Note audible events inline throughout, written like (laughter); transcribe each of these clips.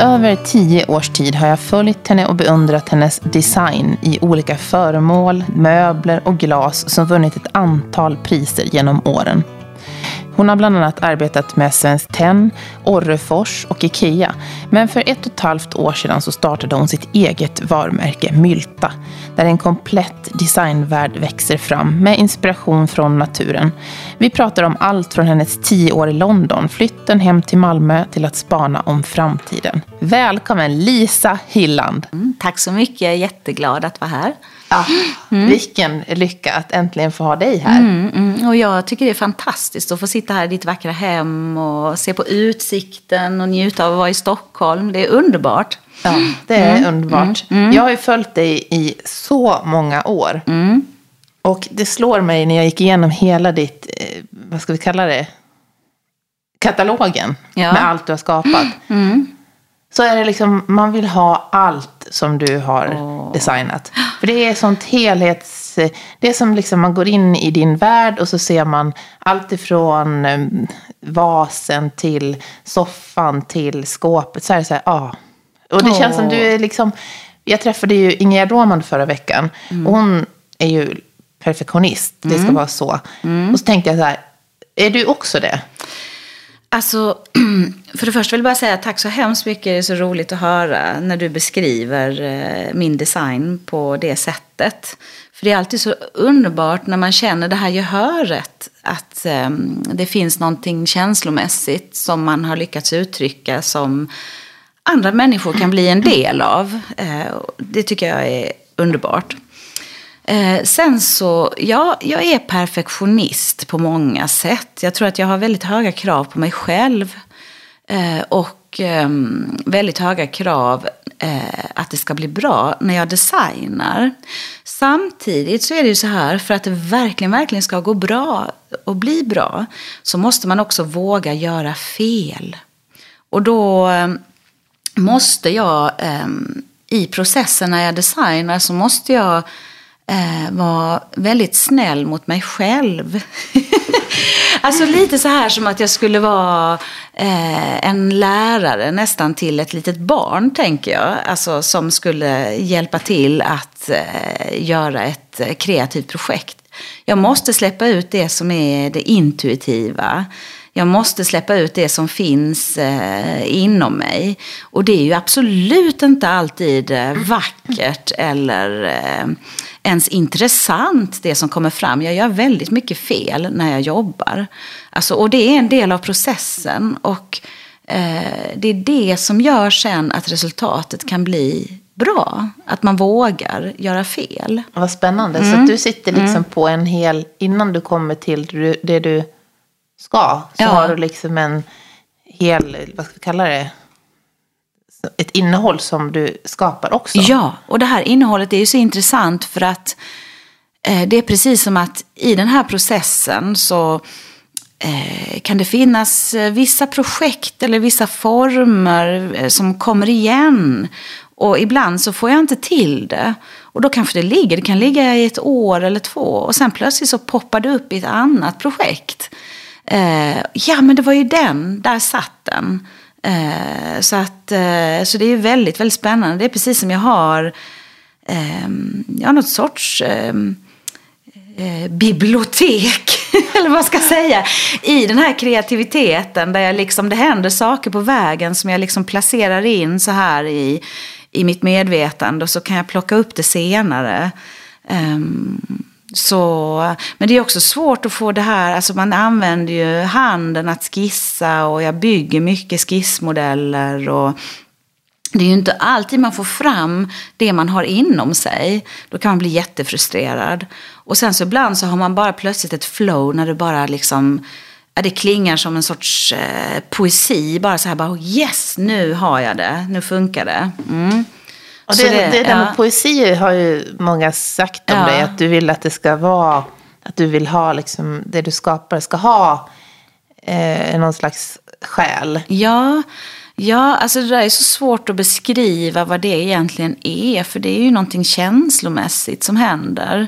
I över tio års tid har jag följt henne och beundrat hennes design i olika föremål, möbler och glas som vunnit ett antal priser genom åren. Hon har bland annat arbetat med Svenskt Tenn, Orrefors och Ikea. Men för ett och ett halvt år sedan så startade hon sitt eget varumärke Mylta. Där en komplett designvärld växer fram med inspiration från naturen. Vi pratar om allt från hennes tio år i London, flytten hem till Malmö till att spana om framtiden. Välkommen Lisa Hilland! Mm, tack så mycket, jag är jätteglad att vara här. Ja, mm. Vilken lycka att äntligen få ha dig här. Mm, mm. Och jag tycker det är fantastiskt att få sitta här i ditt vackra hem och se på utsikten och njuta av att vara i Stockholm. Det är underbart. Ja, det är mm, underbart. Mm, mm. Jag har ju följt dig i så många år. Och det slår mig när jag gick igenom hela ditt, eh, vad ska vi kalla det, katalogen ja. med allt du har skapat så är det liksom, man vill ha allt som du har oh. designat. För det är sånt helhets... Det är som liksom man går in i din värld och så ser man allt ifrån um, vasen till soffan till skåpet. Så är det så här, ah. Och det oh. känns som du är liksom... Jag träffade ju Ingegerd Roman förra veckan. Mm. Och hon är ju perfektionist. Det ska mm. vara så. Mm. Och så tänkte jag så här, är du också det? Alltså, (clears throat) för det första vill jag bara säga tack så hemskt mycket. Det är så roligt att höra när du beskriver eh, min design på det sättet. För det är alltid så underbart när man känner det här gehöret. Att ehm, det finns någonting känslomässigt som man har lyckats uttrycka som andra människor kan bli en del av. Eh, det tycker jag är underbart. Eh, sen så, ja, jag är perfektionist på många sätt. Jag tror att jag har väldigt höga krav på mig själv. Eh, och eh, väldigt höga krav eh, att det ska bli bra när jag designar. Samtidigt så är det ju så här, för att det verkligen, verkligen ska gå bra och bli bra, så måste man också våga göra fel. Och då eh, måste jag, ehm, i processen när jag designar, så måste jag Eh, var väldigt snäll mot mig själv. (laughs) alltså lite så här som att jag skulle vara eh, en lärare nästan till ett litet barn, tänker jag. Alltså som skulle hjälpa till att eh, göra ett eh, kreativt projekt. Jag måste släppa ut det som är det intuitiva. Jag måste släppa ut det som finns eh, inom mig. Och det är ju absolut inte alltid eh, vackert eller eh, ens intressant det som kommer fram. Jag gör väldigt mycket fel när jag jobbar. Alltså, och det är en del av processen. Och eh, det är det som gör sen att resultatet kan bli bra. Att man vågar göra fel. Vad spännande. Mm. Så du sitter liksom mm. på en hel, innan du kommer till det du ska, så ja. har du liksom en hel, vad ska vi kalla det? Ett innehåll som du skapar också. Ja, och det här innehållet är ju så intressant för att eh, det är precis som att i den här processen så eh, kan det finnas eh, vissa projekt eller vissa former eh, som kommer igen. Och ibland så får jag inte till det. Och då kanske det ligger, det kan ligga i ett år eller två. Och sen plötsligt så poppar det upp i ett annat projekt. Eh, ja, men det var ju den, där satt den. Eh, så, att, eh, så det är väldigt, väldigt spännande. Det är precis som jag har, eh, jag har något sorts ehm, eh, bibliotek, (laughs) eller vad ska jag säga, i den här kreativiteten där jag liksom, det händer saker på vägen som jag liksom placerar in så här i, i mitt medvetande och så kan jag plocka upp det senare. Um, så, men det är också svårt att få det här, alltså man använder ju handen att skissa och jag bygger mycket skissmodeller. Och det är ju inte alltid man får fram det man har inom sig. Då kan man bli jättefrustrerad. Och sen så ibland så har man bara plötsligt ett flow när det bara liksom, det klingar som en sorts eh, poesi. Bara så här, bara oh, yes, nu har jag det, nu funkar det. Mm. Och det, det, det där med poesi har ju många sagt om ja. dig. Att du vill att det ska vara, att du vill ha liksom, det du skapar ska ha eh, någon slags själ. Ja, ja, alltså det där är så svårt att beskriva vad det egentligen är. För det är ju någonting känslomässigt som händer.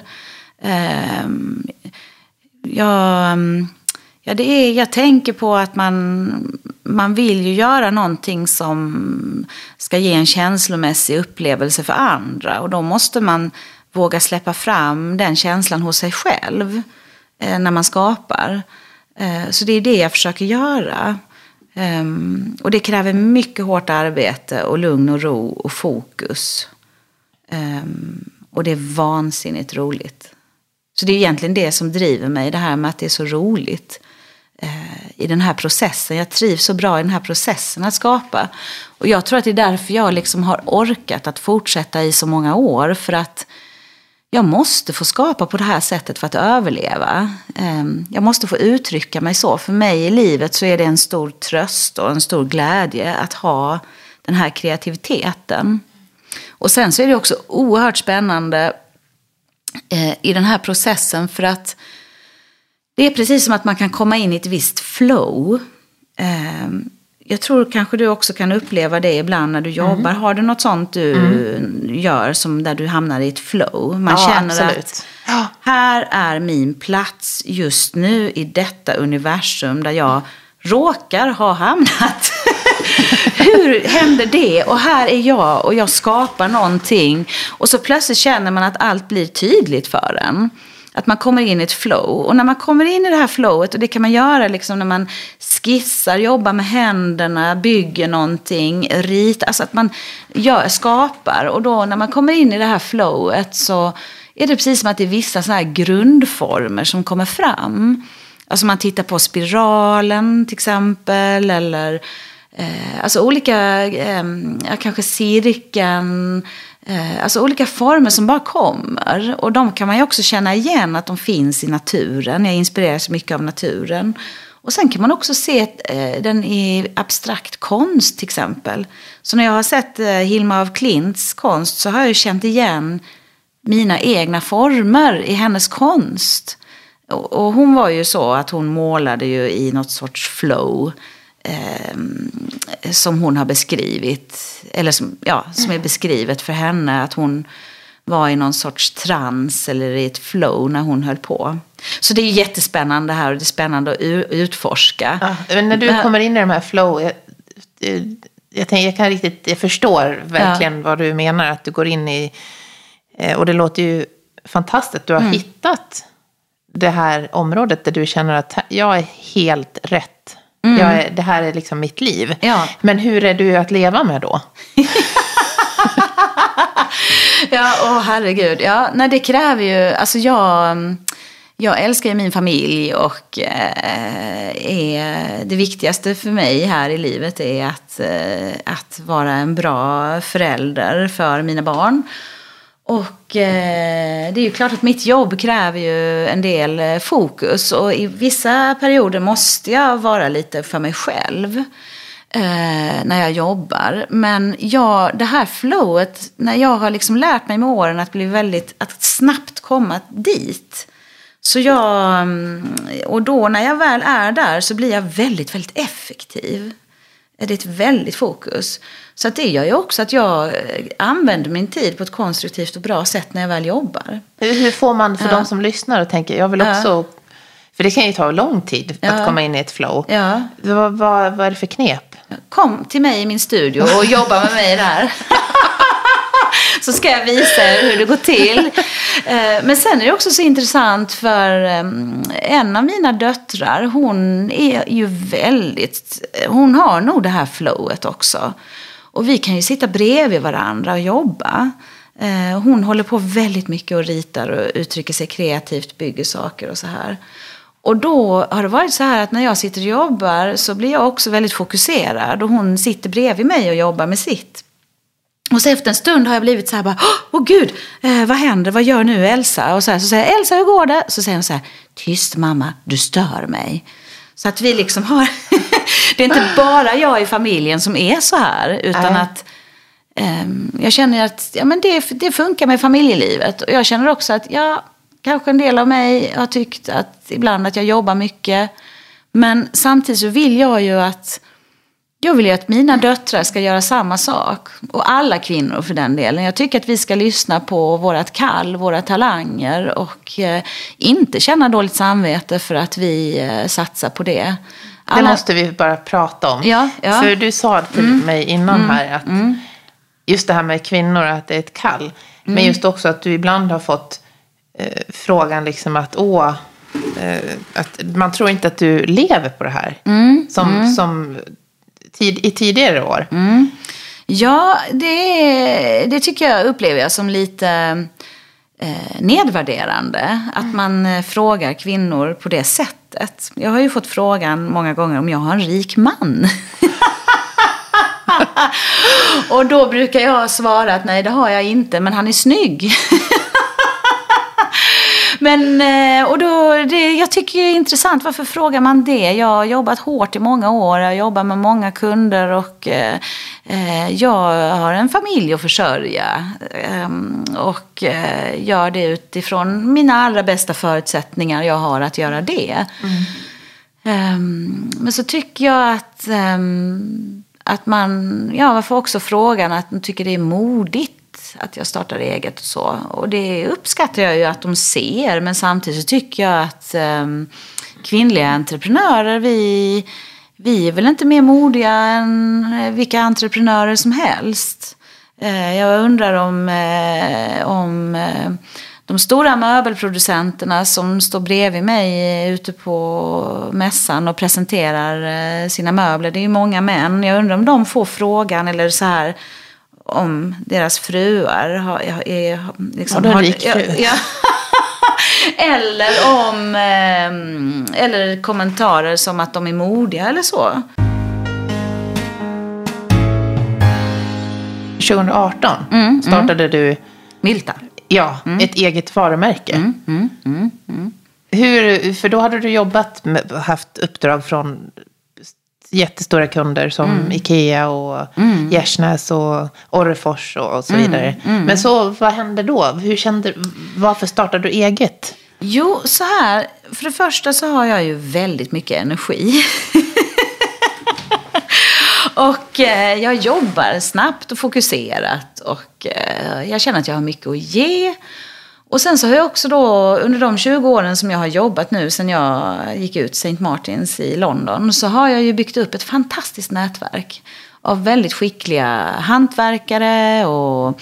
Eh, jag, ja, det är, jag tänker på att man, man vill ju göra någonting som ska ge en känslomässig upplevelse för andra. Och då måste man våga släppa fram den känslan hos sig själv eh, när man skapar. Eh, så det är det jag försöker göra. Um, och det kräver mycket hårt arbete och lugn och ro och fokus. Um, och det är vansinnigt roligt. Så det är egentligen det som driver mig, det här med att det är så roligt uh, Eh, i den här processen. Jag trivs så bra i den här processen att skapa. Och jag tror att det är därför jag liksom har orkat att fortsätta i så många år. För att jag måste få skapa på det här sättet för att överleva. Ehm, jag måste få uttrycka mig så. För mig i livet så är det en stor tröst och en stor glädje att ha den här kreativiteten. Och sen så är det också oerhört spännande eh, i den här processen för att det är precis som att man kan komma in i ett visst flow. Ehm, jag tror kanske du också kan uppleva det ibland när du mm. jobbar. Mm. Har du något sånt du mm. gör som där du hamnar i ett flow? Man ja, känner absolut. att ja. här är min plats just nu i detta universum där jag råkar ha hamnat. (laughs) Hur händer det? Och här är jag och jag skapar någonting. Och så plötsligt känner man att allt blir tydligt för en. Att man kommer in i ett flow. Och när man kommer in i det här flowet, och det kan man göra liksom när man skissar, jobbar med händerna, bygger någonting, ritar. Alltså att man gör, skapar. Och då när man kommer in i det här flowet så är det precis som att det är vissa sådana här grundformer som kommer fram. Alltså man tittar på spiralen till exempel. Eller eh, alltså olika, eh, kanske cirkeln. Eh, alltså olika former som bara kommer. Och de kan man ju också känna igen att de finns i naturen. Jag inspireras mycket av naturen. Och sen kan man också se eh, den i abstrakt konst till exempel. Så när jag har sett eh, Hilma af Klints konst så har jag ju känt igen mina egna former i hennes konst. Och hon var ju så att hon målade ju i något sorts flow eh, som hon har beskrivit, eller som, ja, som är beskrivet för henne, att hon var i någon sorts trans eller i ett flow när hon höll på. Så det är jättespännande här och det är spännande att utforska. Ja, men när du kommer in i de här flow, jag, jag, tänker, jag kan riktigt, jag förstår verkligen ja. vad du menar, att du går in i, eh, och det låter ju fantastiskt, du har mm. hittat det här området där du känner att jag är helt rätt Mm. Jag, det här är liksom mitt liv. Ja. Men hur är du att leva med då? (laughs) ja, åh herregud. Ja, nej, det kräver ju, alltså jag, jag älskar ju min familj och eh, är, det viktigaste för mig här i livet är att, eh, att vara en bra förälder för mina barn. Och eh, det är ju klart att mitt jobb kräver ju en del eh, fokus och i vissa perioder måste jag vara lite för mig själv eh, när jag jobbar. Men jag, det här flowet, när jag har liksom lärt mig med åren att bli väldigt, att snabbt komma dit. Så jag, mm, och då när jag väl är där så blir jag väldigt, väldigt effektiv. Det är ett väldigt fokus. Så att det gör ju också att jag eh, använder min tid på ett konstruktivt och bra sätt när jag väl jobbar. Hur får man för ja. de som lyssnar och tänker, jag vill också... Ja. För det kan ju ta lång tid ja. att komma in i ett flow. Ja. Vad, vad, vad är det för knep? Kom till mig i min studio och jobba med mig där. (laughs) så ska jag visa er hur det går till. Eh, men sen är det också så intressant för ehm, en av mina döttrar, hon är ju väldigt, hon har nog det här flowet också. Och vi kan ju sitta bredvid varandra och jobba. Eh, hon håller på väldigt mycket och ritar och uttrycker sig kreativt, bygger saker och så här. Och då har det varit så här att när jag sitter och jobbar så blir jag också väldigt fokuserad och hon sitter bredvid mig och jobbar med sitt. Och så efter en stund har jag blivit så här bara, åh gud, eh, vad händer, vad gör nu Elsa? Och så, här, så säger jag, Elsa hur går det? Så säger hon så här, tyst mamma, du stör mig. Så att vi liksom har, (laughs) det är inte bara jag i familjen som är så här, utan Nej. att um, jag känner att ja, men det, det funkar med familjelivet. Och jag känner också att ja, kanske en del av mig har tyckt att ibland att jag jobbar mycket. Men samtidigt så vill jag ju att jag vill ju att mina döttrar ska göra samma sak. Och alla kvinnor för den delen. Jag tycker att vi ska lyssna på vårat kall, våra talanger. Och eh, inte känna dåligt samvete för att vi eh, satsar på det. Alla... Det måste vi bara prata om. Ja, ja. För du sa till mm. mig innan mm. här att mm. just det här med kvinnor, att det är ett kall. Men mm. just också att du ibland har fått eh, frågan liksom att åh, eh, att man tror inte att du lever på det här. Mm. Som, mm. som tid, i tidigare år. Ja, det, det tycker jag upplever jag som lite eh, nedvärderande. Att man eh, frågar kvinnor på det sättet. Jag har ju fått frågan många gånger om jag har en rik man. (laughs) och då brukar jag svara att nej det har jag inte, men han är snygg. Men, eh, och då, det, jag tycker det är intressant, varför frågar man det? Jag har jobbat hårt i många år, jag jobbar med många kunder och eh, eh jag har en familj att försörja. Eh, och eh, gör det utifrån mina allra bästa förutsättningar jag har att göra det. Mm. Um, men så tycker jag att, um, att man, ja varför också frågan att man tycker det är modigt att jag startar eget och så. Och det uppskattar jag ju att de ser. Men samtidigt så tycker jag att um, kvinnliga entreprenörer, vi, vi är väl inte mer modiga än eh, vilka entreprenörer som helst. Uh, jag undrar om, uh, om uh, de stora möbelproducenterna som står bredvid mig ute på mässan och presenterar sina möbler. Det är ju många män. Jag undrar om de får frågan eller så här om deras fruar har, är, liksom, har, fru. Ja, ja. (laughs) eller om eh, eller kommentarer som att de är modiga eller så. 2018 mm, mm, startade du Milta. Ja, mm. ett eget varumärke. Mm, mm, mm, Hur, för då hade du jobbat med, haft uppdrag från jättestora kunder som mm. Ikea och mm. Gärsnäs och Orrefors och så mm. vidare. Mm. Men så, vad hände då? Hur kände, varför startade du eget? Jo, så här. För det första så har jag ju väldigt mycket energi. (laughs) och eh, jag jobbar snabbt och fokuserat. Och eh, jag känner att jag har mycket att ge. Och sen så har jag också då under de 20 åren som jag har jobbat nu sen jag gick ut St. Martins i London så har jag ju byggt upp ett fantastiskt nätverk av väldigt skickliga hantverkare och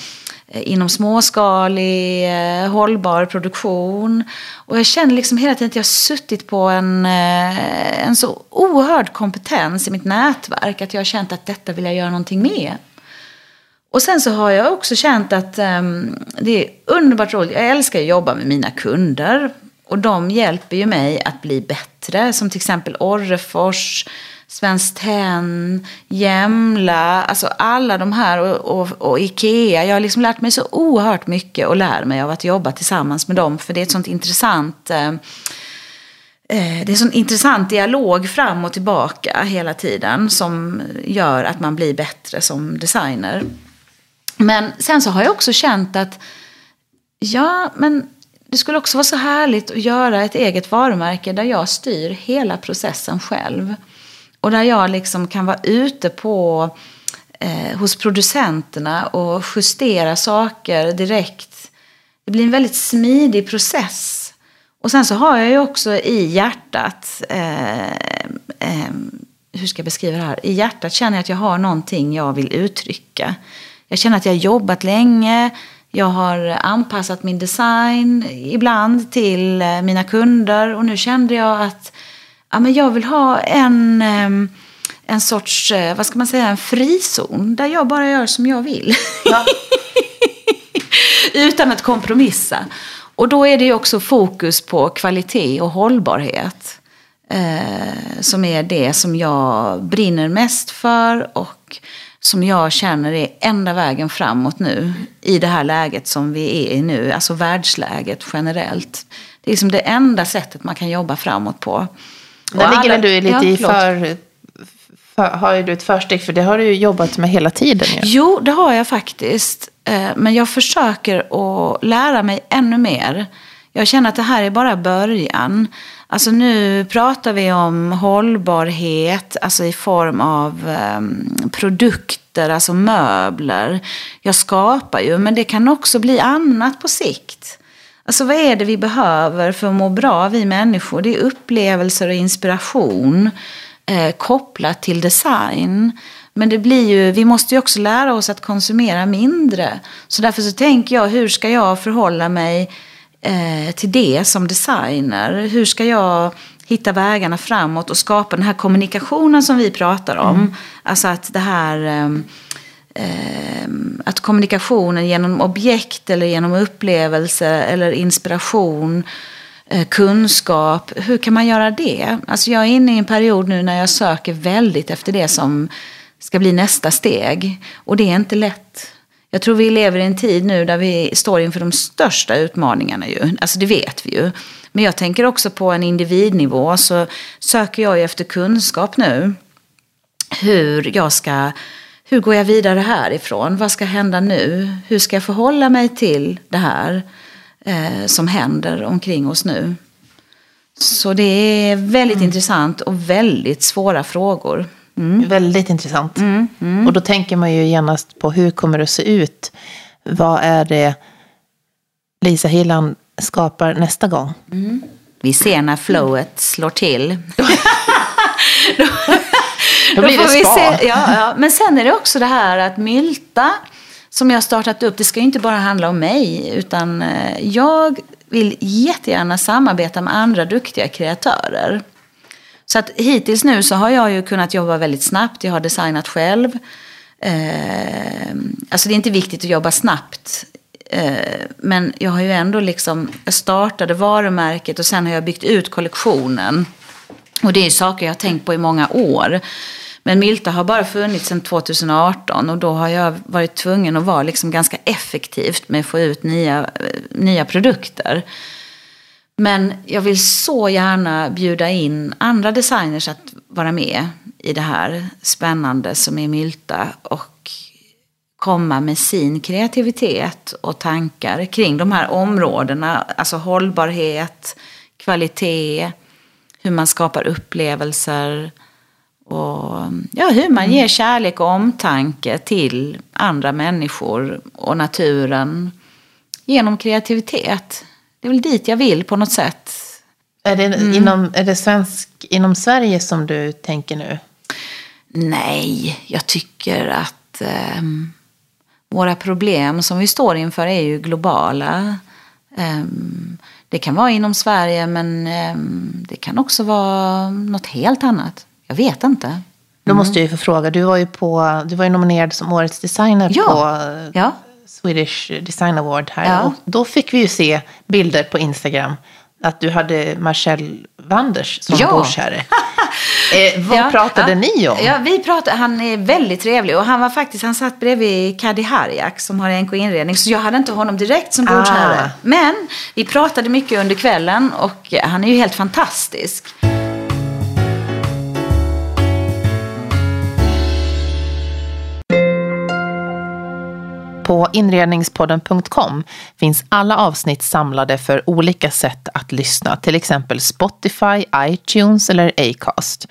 eh, inom småskalig eh, hållbar produktion. Och jag känner liksom hela tiden att jag har suttit på en, eh, en så oerhörd kompetens i mitt nätverk att jag har känt att detta vill jag göra någonting med. Och sen så har jag också känt att um, det är underbart roligt. Jag älskar att jobba med mina kunder. Och de hjälper ju mig att bli bättre. Som till exempel Orrefors, Svenskt Tenn, Jämla. Alltså alla de här och, och, och, Ikea. Jag har liksom lärt mig så oerhört mycket och lär mig av att jobba tillsammans med dem. För det är ett sånt intressant... Eh, eh det är en sån intressant dialog fram och tillbaka hela tiden som gör att man blir bättre som designer. Men sen så har jag också känt att ja, men det skulle också vara så härligt att göra ett eget varumärke där jag styr hela processen själv. Och där jag liksom kan vara ute på eh, hos producenterna och justera saker direkt. Det blir en väldigt smidig process. Och sen så har jag ju också i hjärtat, eh, eh, hur ska jag beskriva det här? I hjärtat känner jag att jag har någonting jag vill uttrycka. Jag känner att jag har jobbat länge. Jag har anpassat min design ibland till eh, mina kunder. Och nu kände jag att ja, men jag vill ha en, ehm, en sorts, eh, vad ska man säga, en frizon. Där jag bara gör som jag vill. Ja. (laughs) Utan att kompromissa. Och då är det ju också fokus på kvalitet och hållbarhet. Eh, som är det som jag brinner mest för. Och som jag känner är enda vägen framåt nu i det här läget som vi är i nu, alltså världsläget generellt. Det är liksom det enda sättet man kan jobba framåt på. Där ligger alla, du lite ja, i för, för, har du ett försteg, för det har du ju jobbat med hela tiden. Ju. Jo, det har jag faktiskt. Eh, men jag försöker att lära mig ännu mer. Jag känner att det här är bara början. Alltså nu pratar vi om hållbarhet, alltså i form av um, produkter, alltså möbler. Jag skapar ju, men det kan också bli annat på sikt. Alltså vad är det vi behöver för att må bra, vi människor? Det är upplevelser och inspiration eh, kopplat till design. Men det blir ju, vi måste ju också lära oss att konsumera mindre. Så därför så tänker jag, hur ska jag förhålla mig eh, till det som designer? Hur ska jag hitta vägarna framåt och skapa den här kommunikationen som vi pratar om? Mm. Alltså att det här... Eh, att kommunikationen genom objekt eller genom upplevelse eller inspiration, eh, kunskap, hur kan man göra det? Alltså jag är inne i en period nu när jag söker väldigt efter det som ska bli nästa steg. Och det är inte lätt. Jag tror vi lever i en tid nu där vi står inför de största utmaningarna ju. Alltså det vet vi ju. Men jag tänker också på en individnivå så söker jag ju efter kunskap nu. Hur jag ska, hur går jag vidare härifrån? Vad ska hända nu? Hur ska jag förhålla mig till det här eh, som händer omkring oss nu? Så det är väldigt mm. intressant och väldigt svåra frågor. Mm. Väldigt intressant. Mm, mm. Och då tänker man ju genast på hur kommer det att se ut? Vad är det Lisa Hilland skapar nästa gång? Mm. Vi ser när flowet slår till. (laughs) då, då blir det spa. Se, ja, ja. Men sen är det också det här att Mylta, som jag har startat upp, det ska ju inte bara handla om mig, utan eh, jag vill jättegärna samarbeta med andra duktiga kreatörer. Så att hittills nu så har jag ju kunnat jobba väldigt snabbt. Jag har designat själv. Eh, alltså det är inte viktigt att jobba snabbt. Eh, men jag har ju ändå liksom, jag startade varumärket och sen har jag byggt ut kollektionen. Och det är saker jag har tänkt på i många år. Men Milta har bara funnits sedan 2018 och då har jag varit tvungen att vara liksom ganska effektivt med att få ut nya, eh, nya produkter. Men jag vill så gärna bjuda in andra designers att vara med i det här spännande som är Mylta och komma med sin kreativitet och tankar kring de här områdena. Alltså hållbarhet, kvalitet, hur man skapar upplevelser och ja, hur man ger kärlek och omtanke till andra människor och naturen genom kreativitet. Det är väl dit jag vill på något sätt. Är det, mm. inom, är det svensk, inom Sverige som du tänker nu? Nej, jag tycker att eh, våra problem som vi står inför är ju globala. Eh, det kan vara inom Sverige men eh, det kan också vara något helt annat. Jag vet inte. Mm. Då måste jag ju få fråga, du var ju, på, du var ju nominerad som årets designer ja. på ja. Swedish Design Award här. Ja. Och då fick vi ju se bilder på Instagram att du hade Marcel Wanders som ja. bordsherre. (laughs) eh, vad ja, pratade ja. ni om? Ja, vi pratade, han är väldigt trevlig och han var faktiskt, han satt bredvid Kadi Harjak som har NK Inredning. Så jag hade inte honom direkt som bordsherre. Ah. Men vi pratade mycket under kvällen och han är ju helt fantastisk. På inredningspodden.com finns alla avsnitt samlade för olika sätt att lyssna, till exempel Spotify, iTunes eller Acast.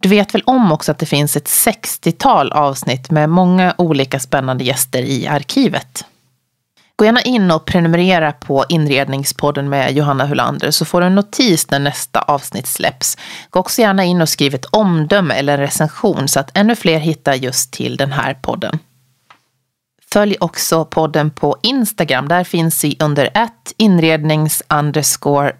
Du vet väl om också att det finns ett 60-tal avsnitt med många olika spännande gäster i arkivet. Gå gärna in och prenumerera på Inredningspodden med Johanna Hulander så får du en notis när nästa avsnitt släpps. Gå också gärna in och skriv ett omdöme eller en recension så att ännu fler hittar just till den här podden. Följ också podden på Instagram. Där finns vi under ett inrednings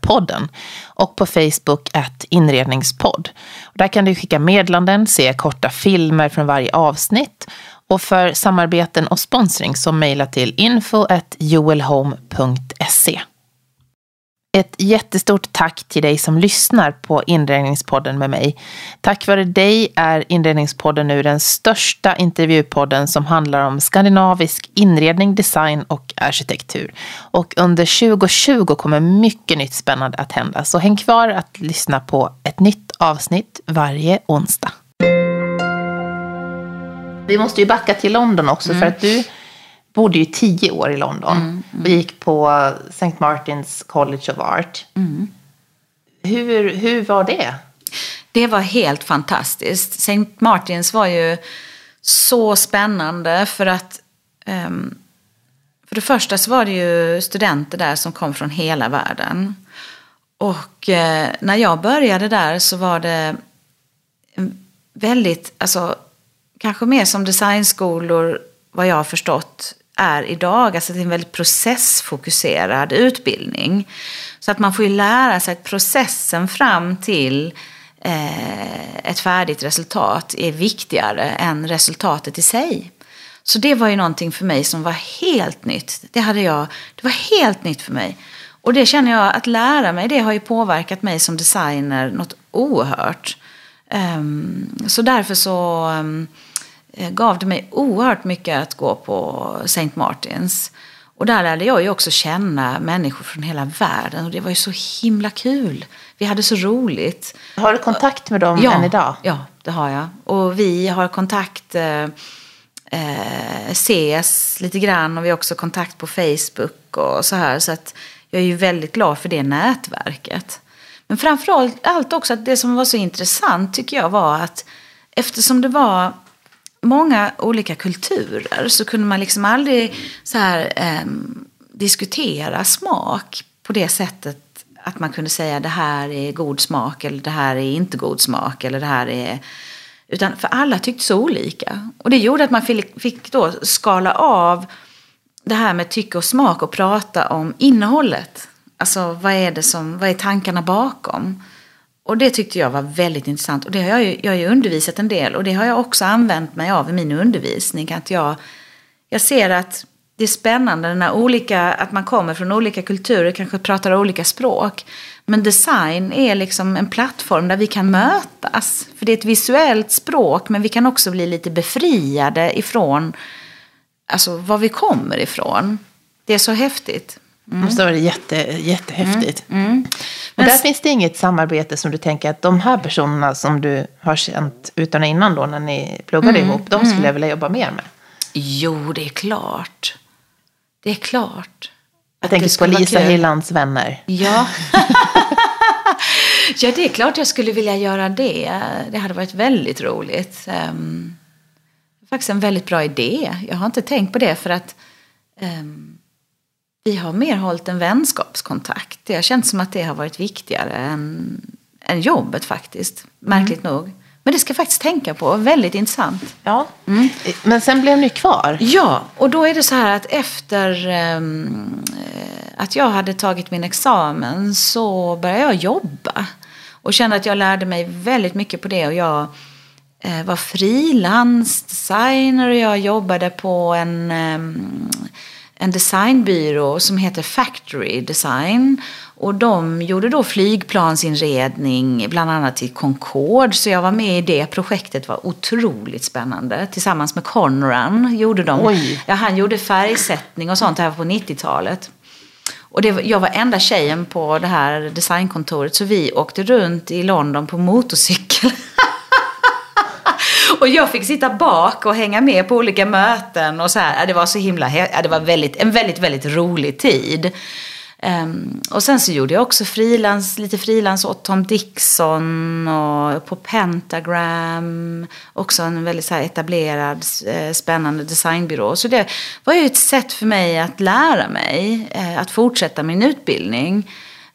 podden och på Facebook ett inredningspodd. Där kan du skicka meddelanden, se korta filmer från varje avsnitt och för samarbeten och sponsring så mejla till info.joelhome.se. Ett jättestort tack till dig som lyssnar på Inredningspodden med mig. Tack vare dig är Inredningspodden nu den största intervjupodden som handlar om skandinavisk inredning, design och arkitektur. Och under 2020 kommer mycket nytt spännande att hända. Så häng kvar att lyssna på ett nytt avsnitt varje onsdag. Vi måste ju backa till London också mm. för att du bodde ju tio år i London mm, mm. och gick på St. Martins College of Art. Mm. Hur, hur var det? Det var helt fantastiskt. St. Martins var ju så spännande för att um, för det första så var det ju studenter där som kom från hela världen. Och eh, när jag började där så var det väldigt, alltså kanske mer som designskolor, vad jag har förstått, är idag. Alltså det är en väldigt processfokuserad utbildning. Så att man får ju lära sig att processen fram till eh, ett färdigt resultat är viktigare än resultatet i sig. Så det var ju någonting för mig som var helt nytt. Det, hade jag, det var helt nytt för mig. Och det känner jag, att lära mig det har ju påverkat mig som designer något oerhört. Um, så därför så um, gav det mig oerhört mycket att gå på St. Martins. Och där lärde jag ju också känna människor från hela världen och det var ju så himla kul. Vi hade så roligt. Har du kontakt med dem ja, än idag? Ja, det har jag. Och vi har kontakt, eh, eh, ses lite grann och vi har också kontakt på Facebook och så här. Så att jag är ju väldigt glad för det nätverket. Men framförallt också att det som var så intressant tycker jag var att eftersom det var många olika kulturer så kunde man liksom aldrig så här, eh, diskutera smak på det sättet att man kunde säga det här är god smak eller det här är inte god smak eller det här är utan för alla tyckte så olika. Och det gjorde att man fick då skala av det här med tycke och smak och prata om innehållet. Alltså vad är det som, vad är tankarna bakom? Och det tyckte jag var väldigt intressant. Och det har jag, ju, jag har ju undervisat en del och det har jag också använt mig av i min undervisning. Att jag, jag ser att det är spännande när olika, att man kommer från olika kulturer, kanske pratar olika språk. Men design är liksom en plattform där vi kan mötas. För det är ett visuellt språk men vi kan också bli lite befriade ifrån alltså, var vi kommer ifrån. Det är så häftigt. Mm. Det måste vara jätte, jättehäftigt. Mm. Mm. Och där finns det inget samarbete som du tänker att de här personerna som du har känt utan och innan då när ni pluggade mm. ihop, de skulle mm. jag vilja jobba mer med? Jo, det är klart. Det är klart. Jag tänker på Lisa Hillands vänner. Ja. (laughs) ja, det är klart jag skulle vilja göra det. Det hade varit väldigt roligt. Um, faktiskt en väldigt bra idé. Jag har inte tänkt på det för att um, vi har mer hållit en vänskapskontakt. Det har känts som att det har varit viktigare än, än jobbet faktiskt. Märkligt mm. nog. Men det ska jag faktiskt tänka på. Väldigt intressant. Ja. Mm. Men sen blev ni kvar? Ja, och då är det så här att efter um, att jag hade tagit min examen så började jag jobba. Och kände att jag lärde mig väldigt mycket på det. Och jag eh, var frilansdesigner och jag jobbade på en um, en designbyrå som heter Factory Design. Och de gjorde då flygplansinredning, bland annat till Concorde. Så jag var med i det projektet, var otroligt spännande. Tillsammans med Conran gjorde de. Oj. Ja, han gjorde färgsättning och sånt här på 90-talet. Och det, jag var enda tjejen på det här designkontoret så vi åkte runt i London på motorcykel. (laughs) Och jag fick sitta bak och hänga med på olika möten och så här. Äh, det var så himla, äh, det var väldigt, en väldigt, väldigt rolig tid. Um, och sen så gjorde jag också frilans, lite frilans åt Tom Dixon och på Pentagram. Också en väldigt så etablerad, eh, spännande designbyrå. Så det var ju ett sätt för mig att lära mig, eh, att fortsätta min utbildning.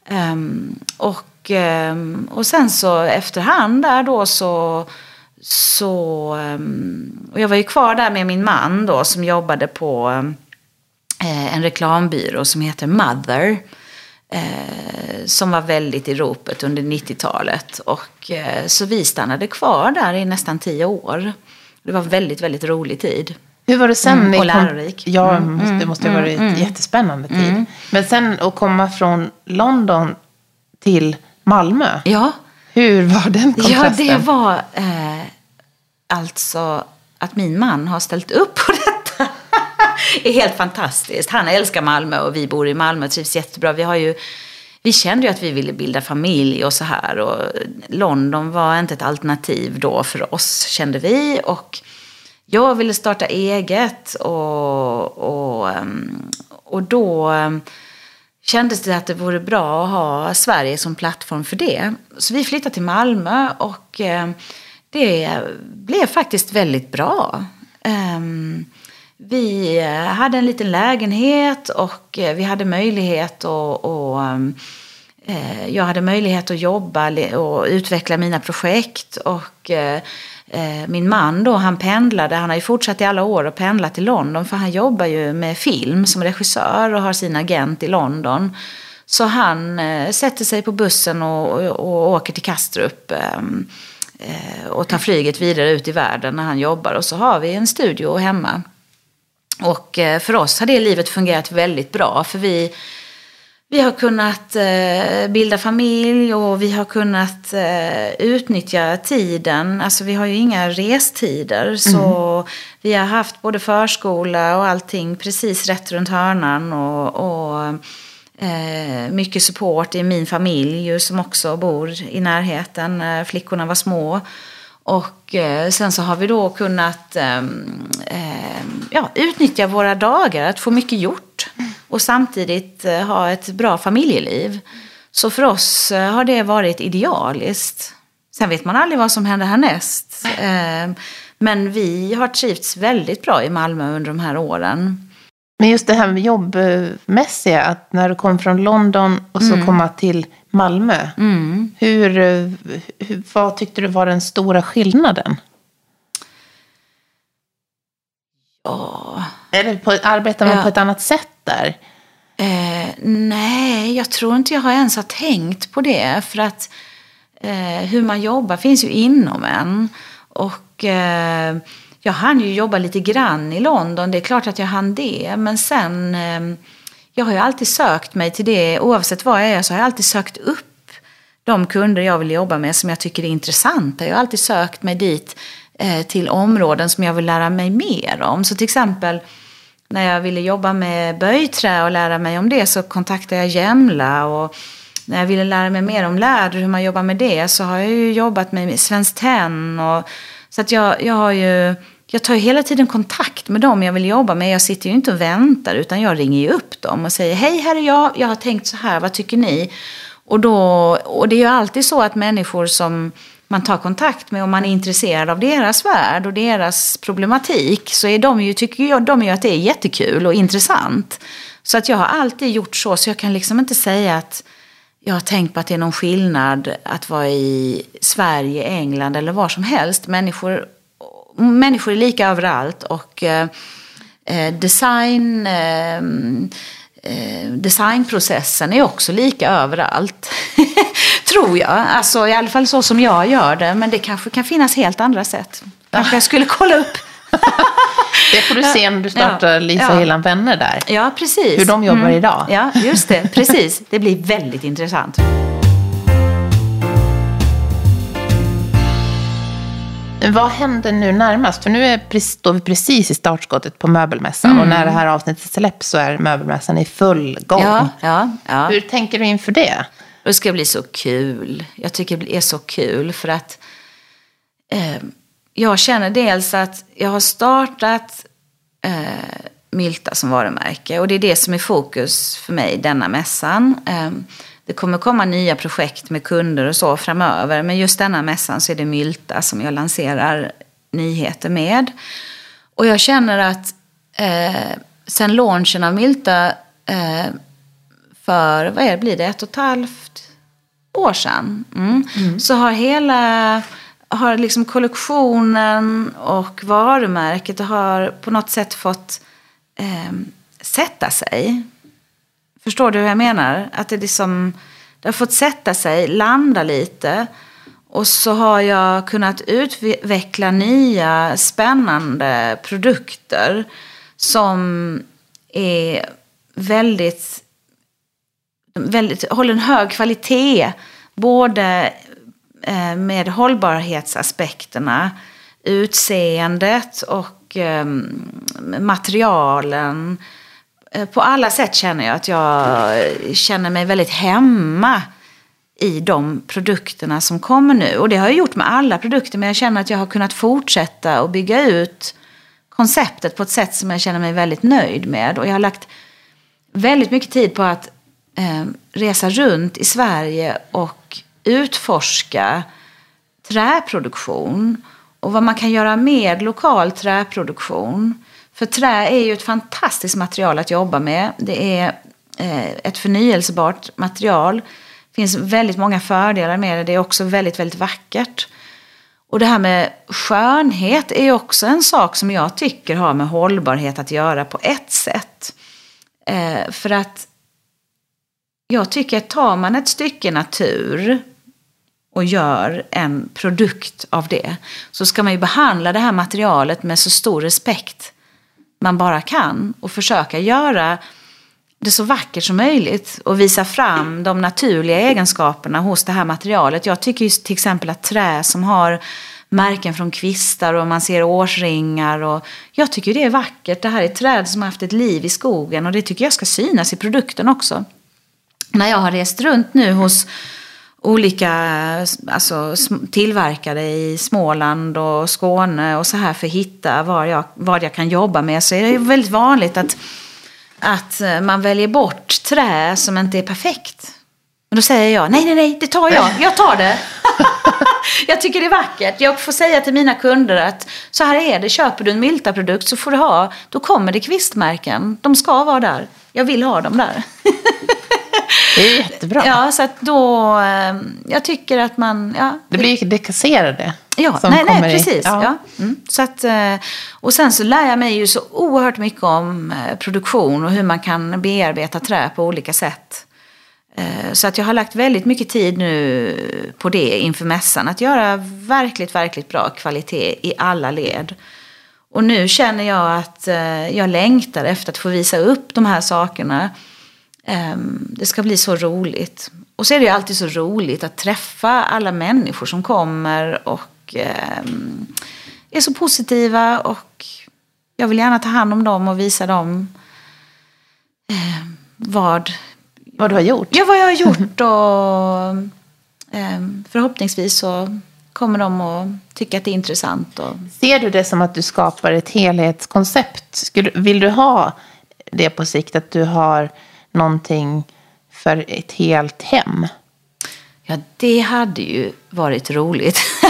Um, och, um, och sen så efterhand där då så så, ehm, och jag var ju kvar där med min man då som jobbade på eh, en reklambyrå som heter Mother. Eh, som var väldigt i ropet under 90-talet. Och, eh, så vi stannade kvar där i nästan tio år. Det var väldigt, väldigt rolig tid. Hur var det sen? Mm, och lärorik. Ja, mm, det måste ha mm, varit mm, mm, jättespännande tid. Mm. Men sen att komma från London till Malmö. Ja. Hur var den kontrasten? Ja, det var eh, alltså att min man har ställt upp på (laughs) detta. är helt fantastiskt. Han älskar Malmö och vi bor i Malmö och trivs jättebra. Vi, har ju, vi kände ju att vi ville bilda familj och så här. Och London var inte ett alternativ då för oss, kände vi. Och jag ville starta eget och, och, ehm, och då ehm, kändes det att det vore bra att ha Sverige som plattform för det. Så vi flyttade till Malmö och eh, det blev faktiskt väldigt bra. Ehm, vi hade en liten lägenhet och eh, vi hade möjlighet att och, ehm, eh, jag hade möjlighet att jobba och utveckla mina projekt. Och eh, min man då, han pendlade, han har ju fortsatt i alla år och pendlat till London för han jobbar ju med film som regissör och har sin agent i London. Så han sätter sig på bussen och, och, och åker till Kastrup ehm, och tar flyget vidare ut i världen när han jobbar. Och så har vi en studio hemma. Och för oss har det livet fungerat väldigt bra för vi vi har kunnat eh, bilda familj och vi har kunnat eh, utnyttja tiden. Alltså vi har ju inga restider. Så mm. vi har haft både förskola och allting precis rätt runt hörnan. Och, och eh, mycket support i min familj som också bor i närheten Eh, flickorna var små. Och eh, sen så har vi då kunnat eh, ja, utnyttja våra dagar, att få mycket gjort. Och samtidigt eh, ha ett bra familjeliv. Så för oss eh, har det varit idealiskt. Sen vet man aldrig vad som händer härnäst. Ehm, men vi har trivts väldigt bra i Malmö under de här åren. Men just det här med jobbmässiga, att när du kom från London och så mm. komma till Malmö. Mm. Hur, hur, vad tyckte du var den stora skillnaden? Ja. Eller på, arbetar man ja. på ett annat sätt där? Eh, nej, jag tror inte jag har ens har tänkt på det. För att eh, hur man jobbar finns ju inom en. Och eh, jag hann ju jobba lite grann i London. Det är klart att jag hann det. Men sen ehm, jag har ju alltid sökt mig till det, oavsett vad jag är, så har jag alltid sökt upp de kunder jag vill jobba med som jag tycker är intressanta. Jag har alltid sökt mig dit eh, till områden som jag vill lära mig mer om. Så till exempel när jag ville jobba med böjträ och lära mig om det så kontaktade jag Jämla. Och när jag ville lära mig mer om läder, hur man jobbar med det, så har jag ju jobbat med Svenskt Tenn. Och, så att jag, jag har ju jag tar hela tiden kontakt med dem jag vill jobba med. Jag sitter ju inte och väntar utan jag ringer ju upp dem och säger hej här är jag, jag har tänkt så här, vad tycker ni? Och, då, och det är ju alltid så att människor som man tar kontakt med och man är intresserad av deras värld och deras problematik så är de ju, tycker jag, de ju att det är jättekul och intressant. Så att jag har alltid gjort så, så jag kan liksom inte säga att jag har tänkt på att det är någon skillnad att vara i Sverige, England eller var som helst. Människor människor är lika överallt och eh, eh design, eh, eh, designprocessen är också lika överallt. (laughs) Tror jag. Alltså i alla fall så som jag gör det. Men det kanske kan finnas helt andra sätt. Kanske jag skulle kolla upp det får du se när du startar ja, Lisa ja. Hillan Vänner där. Ja, precis. Hur de jobbar mm. idag. Ja, just det. Precis. Det blir väldigt intressant. Vad händer nu närmast? För nu är, står vi precis i startskottet på möbelmässan. Mm. Och när det här avsnittet släpps så är möbelmässan i full gång. Ja, ja, ja. Hur tänker du inför det? Det ska bli så kul. Jag tycker det är så kul för att eh, jag känner dels att jag har startat eh, Milta som varumärke. Och det är det som är fokus för mig denna mässan. Eh, det kommer komma nya projekt med kunder och så framöver. Men just denna mässan så är det Mylta som jag lanserar nyheter med. Och jag känner att eh, sen launchen av Mylta eh, för, vad är det, blir det, ett och ett halvt år sedan. Mm. Mm. Så har hela, har liksom kollektionen och varumärket har på något sätt fått eh, sätta sig. Förstår du hur jag menar? Att det, liksom, det har fått sätta sig, landa lite. Och så har jag kunnat utveckla nya spännande produkter som är väldigt, väldigt håller en hög kvalitet. Både Eh, med hållbarhetsaspekterna, utseendet och ehm, materialen eh, på alla sätt känner jag att jag känner mig väldigt hemma i de produkterna som kommer nu. Och det har jag gjort med alla produkter, men jag känner att jag har kunnat fortsätta och bygga ut konceptet på ett sätt som jag känner mig väldigt nöjd med. Och jag har lagt väldigt mycket tid på att eh, resa runt i Sverige och utforska träproduktion och vad man kan göra med lokal träproduktion. För trä är ju ett fantastiskt material att jobba med. Det är eh, ett förnyelsebart material. Det finns väldigt många fördelar med det. Det är också väldigt, väldigt vackert. Och det här med skönhet är också en sak som jag tycker har med hållbarhet att göra på ett sätt. Eh, för att jag tycker att tar man ett stycke natur och gör en produkt av det så ska man ju behandla det här materialet med så stor respekt man bara kan och försöka göra det så vackert som möjligt och visa fram de naturliga egenskaperna hos det här materialet. Jag tycker just till exempel att trä som har märken från kvistar och man ser årsringar. Och jag tycker det är vackert. Det här är träd som har haft ett liv i skogen och det tycker jag ska synas i produkten också. När jag har rest runt nu hos olika alltså, tillverkare i Småland och Skåne och så här för att hitta vad jag, vad jag kan jobba med så är det väldigt vanligt att, att eh, man väljer bort trä som inte är perfekt. Men då säger jag, nej, nej, nej, det tar jag, jag tar det. (laughs) jag tycker det är vackert. Jag får säga till mina kunder att så här är det, köper du en Milta-produkt så får du ha, då kommer det kvistmärken. De ska vara där. Jag vill ha dem där. (laughs) Det är jättebra. Ja, så att då, eh, jag tycker att man, ja. Det blir dekasserade. Ja, nej, nej, precis. Ja. ja. Mm. Så att, eh, och sen så lär jag mig ju så oerhört mycket om eh, produktion och hur man kan bearbeta trä på olika sätt. Så att jag har lagt väldigt mycket tid nu på det inför mässan. Att göra verkligt, verkligt bra kvalitet i alla led. Och nu känner jag att jag längtar efter att få visa upp de här sakerna det ska bli så roligt. Och så är det ju alltid så roligt att träffa alla människor som kommer och ehm, är så positiva. Och jag vill gärna ta hand om dem och visa dem ehm, vad, vad du har gjort. Ja, vad jag har (laughs) gjort. Och förhoppningsvis så kommer de att tycka att det är intressant. Och... Ser du det som att du skapar ett helhetskoncept? Vill du ha det på sikt? Att du har någonting för ett helt hem? Ja, det hade ju varit roligt. (laughs)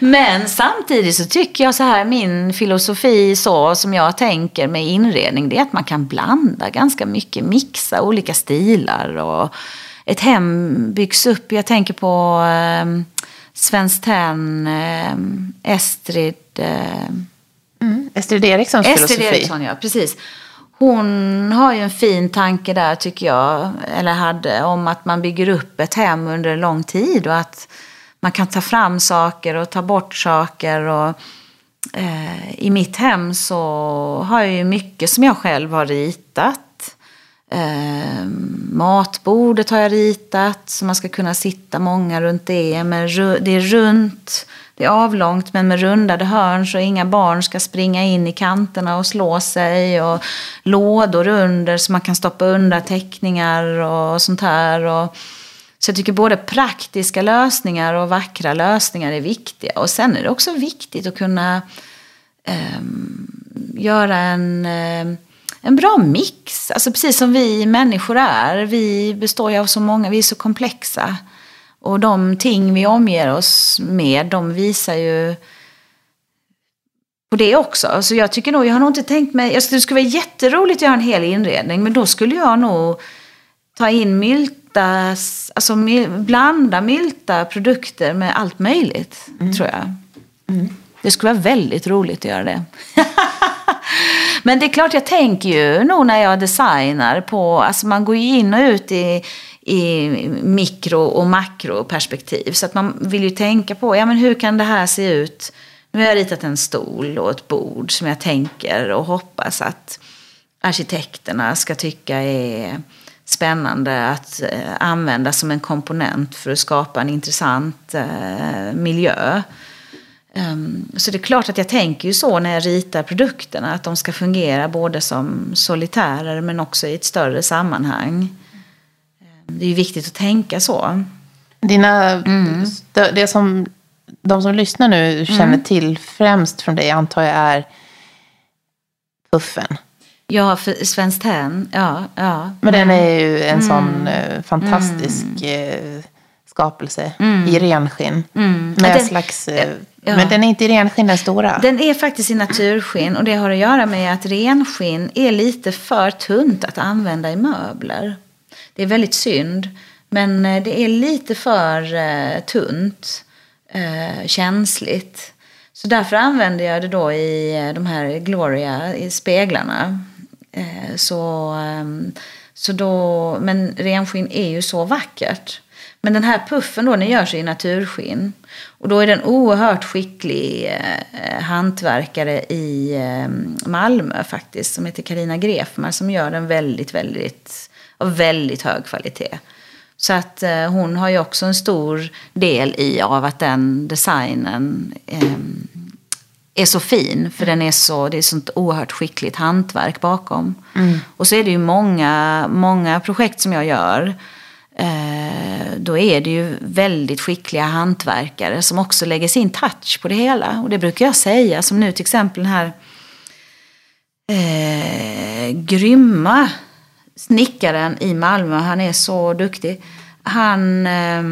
Men samtidigt så tycker jag så här, min filosofi så som jag tänker med inredning, det är att man kan blanda ganska mycket, mixa olika stilar och ett hem byggs upp. Jag tänker på eh, Svenskt Tenn, eh, Estrid. Eh, mm, Estrid Erikssons Estrid filosofi. Eriksson, ja, precis. Hon har ju en fin tanke där tycker jag, eller hade, om att man bygger upp ett hem under lång tid och att man kan ta fram saker och ta bort saker. Och, eh, I mitt hem så har jag ju mycket som jag själv har ritat. Eh, matbordet har jag ritat så man ska kunna sitta många runt det. Men det är runt det är avlångt men med rundade hörn så inga barn ska springa in i kanterna och slå sig. Och lådor under så man kan stoppa undan teckningar och sånt här. Och, så jag tycker både praktiska lösningar och vackra lösningar är viktiga. Och sen är det också viktigt att kunna eh, göra en, eh, en bra mix. Alltså precis som vi människor är. Vi består ju av så många, vi är så komplexa. Och de ting vi omger oss med, de visar ju på det också. Alltså jag tycker nog, jag har nog inte tänkt mig, det skulle vara jätteroligt att göra en hel inredning, men då skulle jag nog ta in mylta, alltså blanda mylta produkter med allt möjligt, mm. tror jag. Mm. Det skulle vara väldigt roligt att göra det. (laughs) Men det är klart, jag tänker ju nog när jag designar på, alltså man går ju in och ut i, i mikro och makroperspektiv. Så att man vill ju tänka på, ja men hur kan det här se ut? Nu har jag ritat en stol och ett bord som jag tänker och hoppas att arkitekterna ska tycka är spännande att eh, använda som en komponent för att skapa en intressant eh, miljö. Ehm, så det är klart att jag tänker ju så när jag ritar produkterna, att de ska fungera både som solitärer men också i ett större sammanhang. Det är viktigt att tänka så. Dina, mm. det, det, som de som lyssnar nu känner mm. till främst från dig antar jag är puffen. Ja, för Svenskt Tenn. Ja, ja. Men den är ju en sån eh, fantastisk eh, skapelse i renskinn. Med Ja, den- slags, eh, ja. Men den är inte i renskinn den stora. Den är faktiskt i naturskinn och det har att göra med att renskinn är lite för tunt att använda i möbler. Det är väldigt synd, men eh, det är lite för eh, tunt, eh, känsligt. Så därför använder jag det då i eh, de här Gloria, i speglarna. Eh, så, ehm, så då, men renskinn är ju så vackert. Men den här puffen då, den görs i naturskinn. Och då är det en oerhört skicklig eh, hantverkare i eh, Malmö faktiskt. Som heter Karina Grefmar som gör den väldigt, väldigt, av väldigt hög kvalitet. Så att eh, hon har ju också en stor del i av att den designen eh, är så fin. För den är så, det är sånt oerhört skickligt hantverk bakom. Och så är det ju många, många projekt som jag gör. Eh, då är det ju väldigt skickliga hantverkare som också lägger sin touch på det hela. Och det brukar jag säga, som nu till exempel den här eh, grymma snickaren i Malmö. Han är så duktig. Han, eh,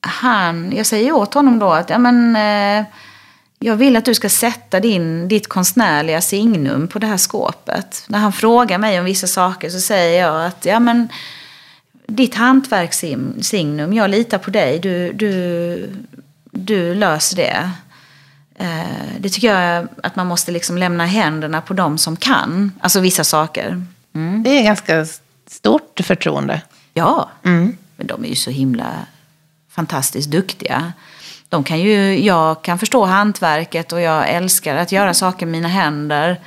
han, jag säger åt honom då att ja, men, eh, jag vill att du ska sätta din, ditt konstnärliga signum på det här skåpet. När han frågar mig om vissa saker så säger jag att ja, men, ditt hantverkssignum, jag litar på dig, du, du, du löser det. Eh, det tycker jag att man måste liksom lämna händerna på dem som kan, alltså vissa saker. Mm. Det är ganska stort förtroende. Ja, men de är ju så himla fantastiskt duktiga. De kan ju, jag kan förstå hantverket och jag älskar att göra saker med mina händer.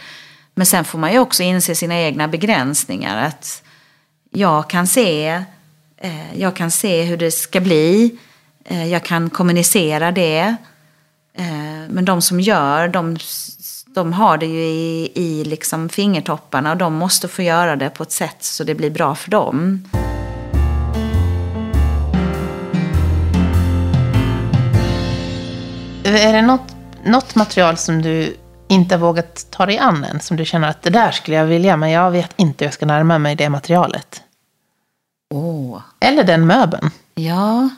Men sen får man ju också inse sina egna begränsningar. Att jag kan se, eh, jag kan se hur det ska bli. Eh, jag kan kommunicera det. Eh, men de som gör, de, de har det ju i, i liksom fingertopparna och de måste få göra det på ett sätt så det blir bra för dem. Är det något, något material som du inte vågat ta dig an än? Som du känner att det där skulle jag vilja, men jag vet inte hur jag ska närma mig det materialet. Åh. Eller den möbeln. Ja.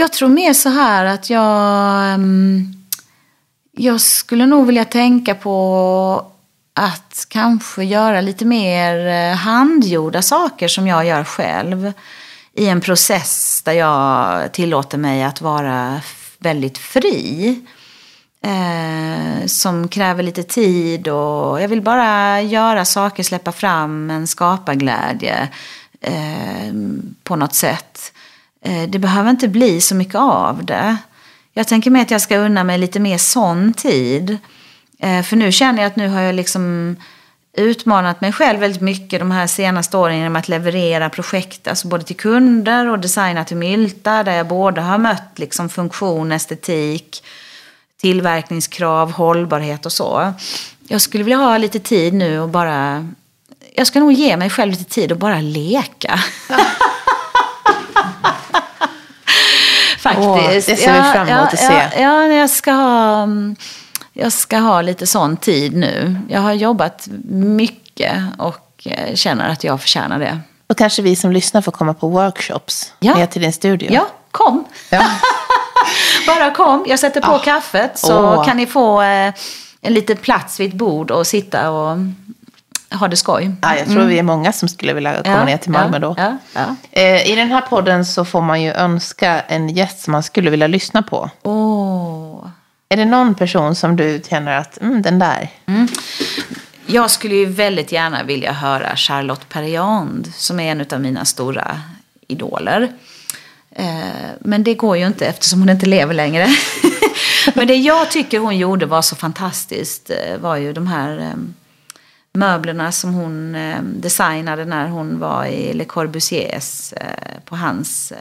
Jag tror mer så här att jag... Ehm, jag skulle nog vilja tänka på att kanske göra lite mer eh, handgjorda saker som jag gör själv. I en process där jag tillåter mig att vara väldigt fri. Eh, som kräver lite tid och jag vill bara göra saker, släppa fram en skaparglädje eh, på något sätt. Eh, det behöver inte bli så mycket av det. Jag tänker mig att jag ska unna mig lite mer sån tid. Eh, för nu känner jag att nu har jag liksom utmanat mig själv väldigt mycket de här senaste åren genom att leverera projekt, alltså både till kunder och designa till Mylta, där jag både har mött liksom funktion, estetik, tillverkningskrav, hållbarhet och så. Jag skulle vilja ha lite tid nu och bara... Jag ska nog ge mig själv lite tid och bara leka. (laughs) Faktiskt. Åh, det ser vi fram emot att se. Ja, ja, jag ska ha... mm, Jag ska ha lite sån tid nu. Jag har jobbat mycket och eh, känner att jag förtjänar det. Då kanske vi som lyssnar får komma på workshops Ja. ner till din studio. Ja, kom. Ja. (laughs) Bara kom. Jag sätter på kaffet så Åh. kan ni få eh, en liten plats vid ett bord och sitta och ha det skoj. Ja, jag tror vi är många som skulle vilja komma Mm. Ja, ner till Malmö då. Ja, ja. Eh, I den här podden så får man ju önska en gäst som man skulle vilja lyssna på. Åh. Är det någon person som du känner att, mm, den där? Jag skulle ju väldigt gärna vilja höra Charlotte Perriand som är en av mina stora idoler. Eh, Men det går ju inte eftersom hon inte lever längre. (laughs) Men det jag tycker hon gjorde var så fantastiskt eh, var ju de här eh, möblerna som hon eh, designade när hon var i Le Corbusiers eh, på hans eh,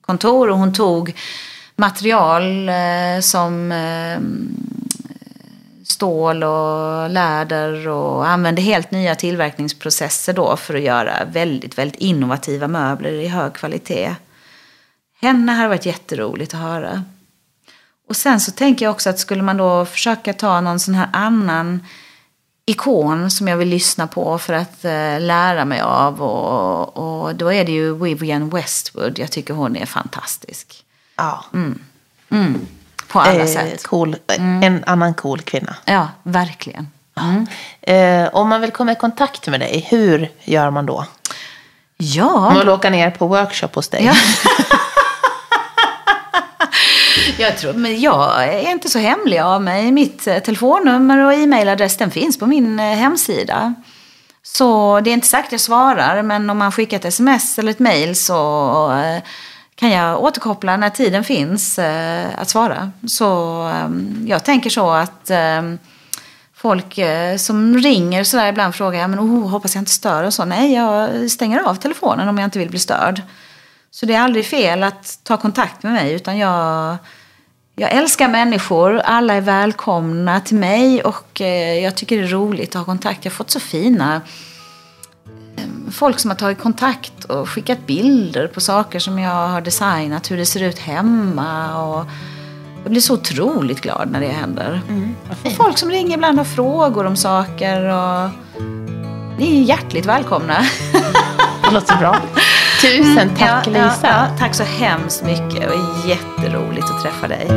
kontor. Och hon tog material som stål och läder och använde helt nya tillverkningsprocesser då för att göra väldigt, väldigt innovativa möbler i hög kvalitet. Henne har varit jätteroligt att höra. Och sen så tänker jag också att skulle man då försöka ta någon sån här annan ikon som jag vill lyssna på för att uh, lära mig av. Och, och då är det ju Vivienne Westwood. Jag tycker hon är fantastisk. Ja. Mm. Mm. På alla Eh, sätt. cool. En annan cool kvinna. Ja, verkligen. Mm. Eh, om man vill komma i kontakt med dig, hur gör man då? Ja. man vill åka ner på workshop hos dig? Ja. (laughs) (laughs) Jag, tror, men jag är inte så hemlig av mig. Mitt eh, telefonnummer och e-mailadress den finns på min eh, hemsida. Så det är inte säkert jag svarar, men om man skickar ett sms eller ett mail så eh, kan jag återkoppla när tiden finns att svara. Så ehm, jag tänker så att ehm, folk som ringer sådär ibland frågar jag, men oh, hoppas jag inte stör och så. Nej, jag stänger av telefonen om jag inte vill bli störd. Så det är aldrig fel att ta kontakt med mig utan jag, jag älskar människor. Alla är välkomna till mig och eh, jag tycker det är roligt att ha kontakt. Jag har fått så fina eh, folk som har tagit kontakt och skickat bilder på saker som jag har designat, hur det ser ut hemma. Och jag blir så otroligt glad när det händer. Fint. folk som ringer ibland har frågor om saker. Och ni är hjärtligt välkomna. Det låter bra. (laughs) Tusen tack Ja, ja, Lisa. ja, tack så hemskt mycket och jätteroligt att träffa dig.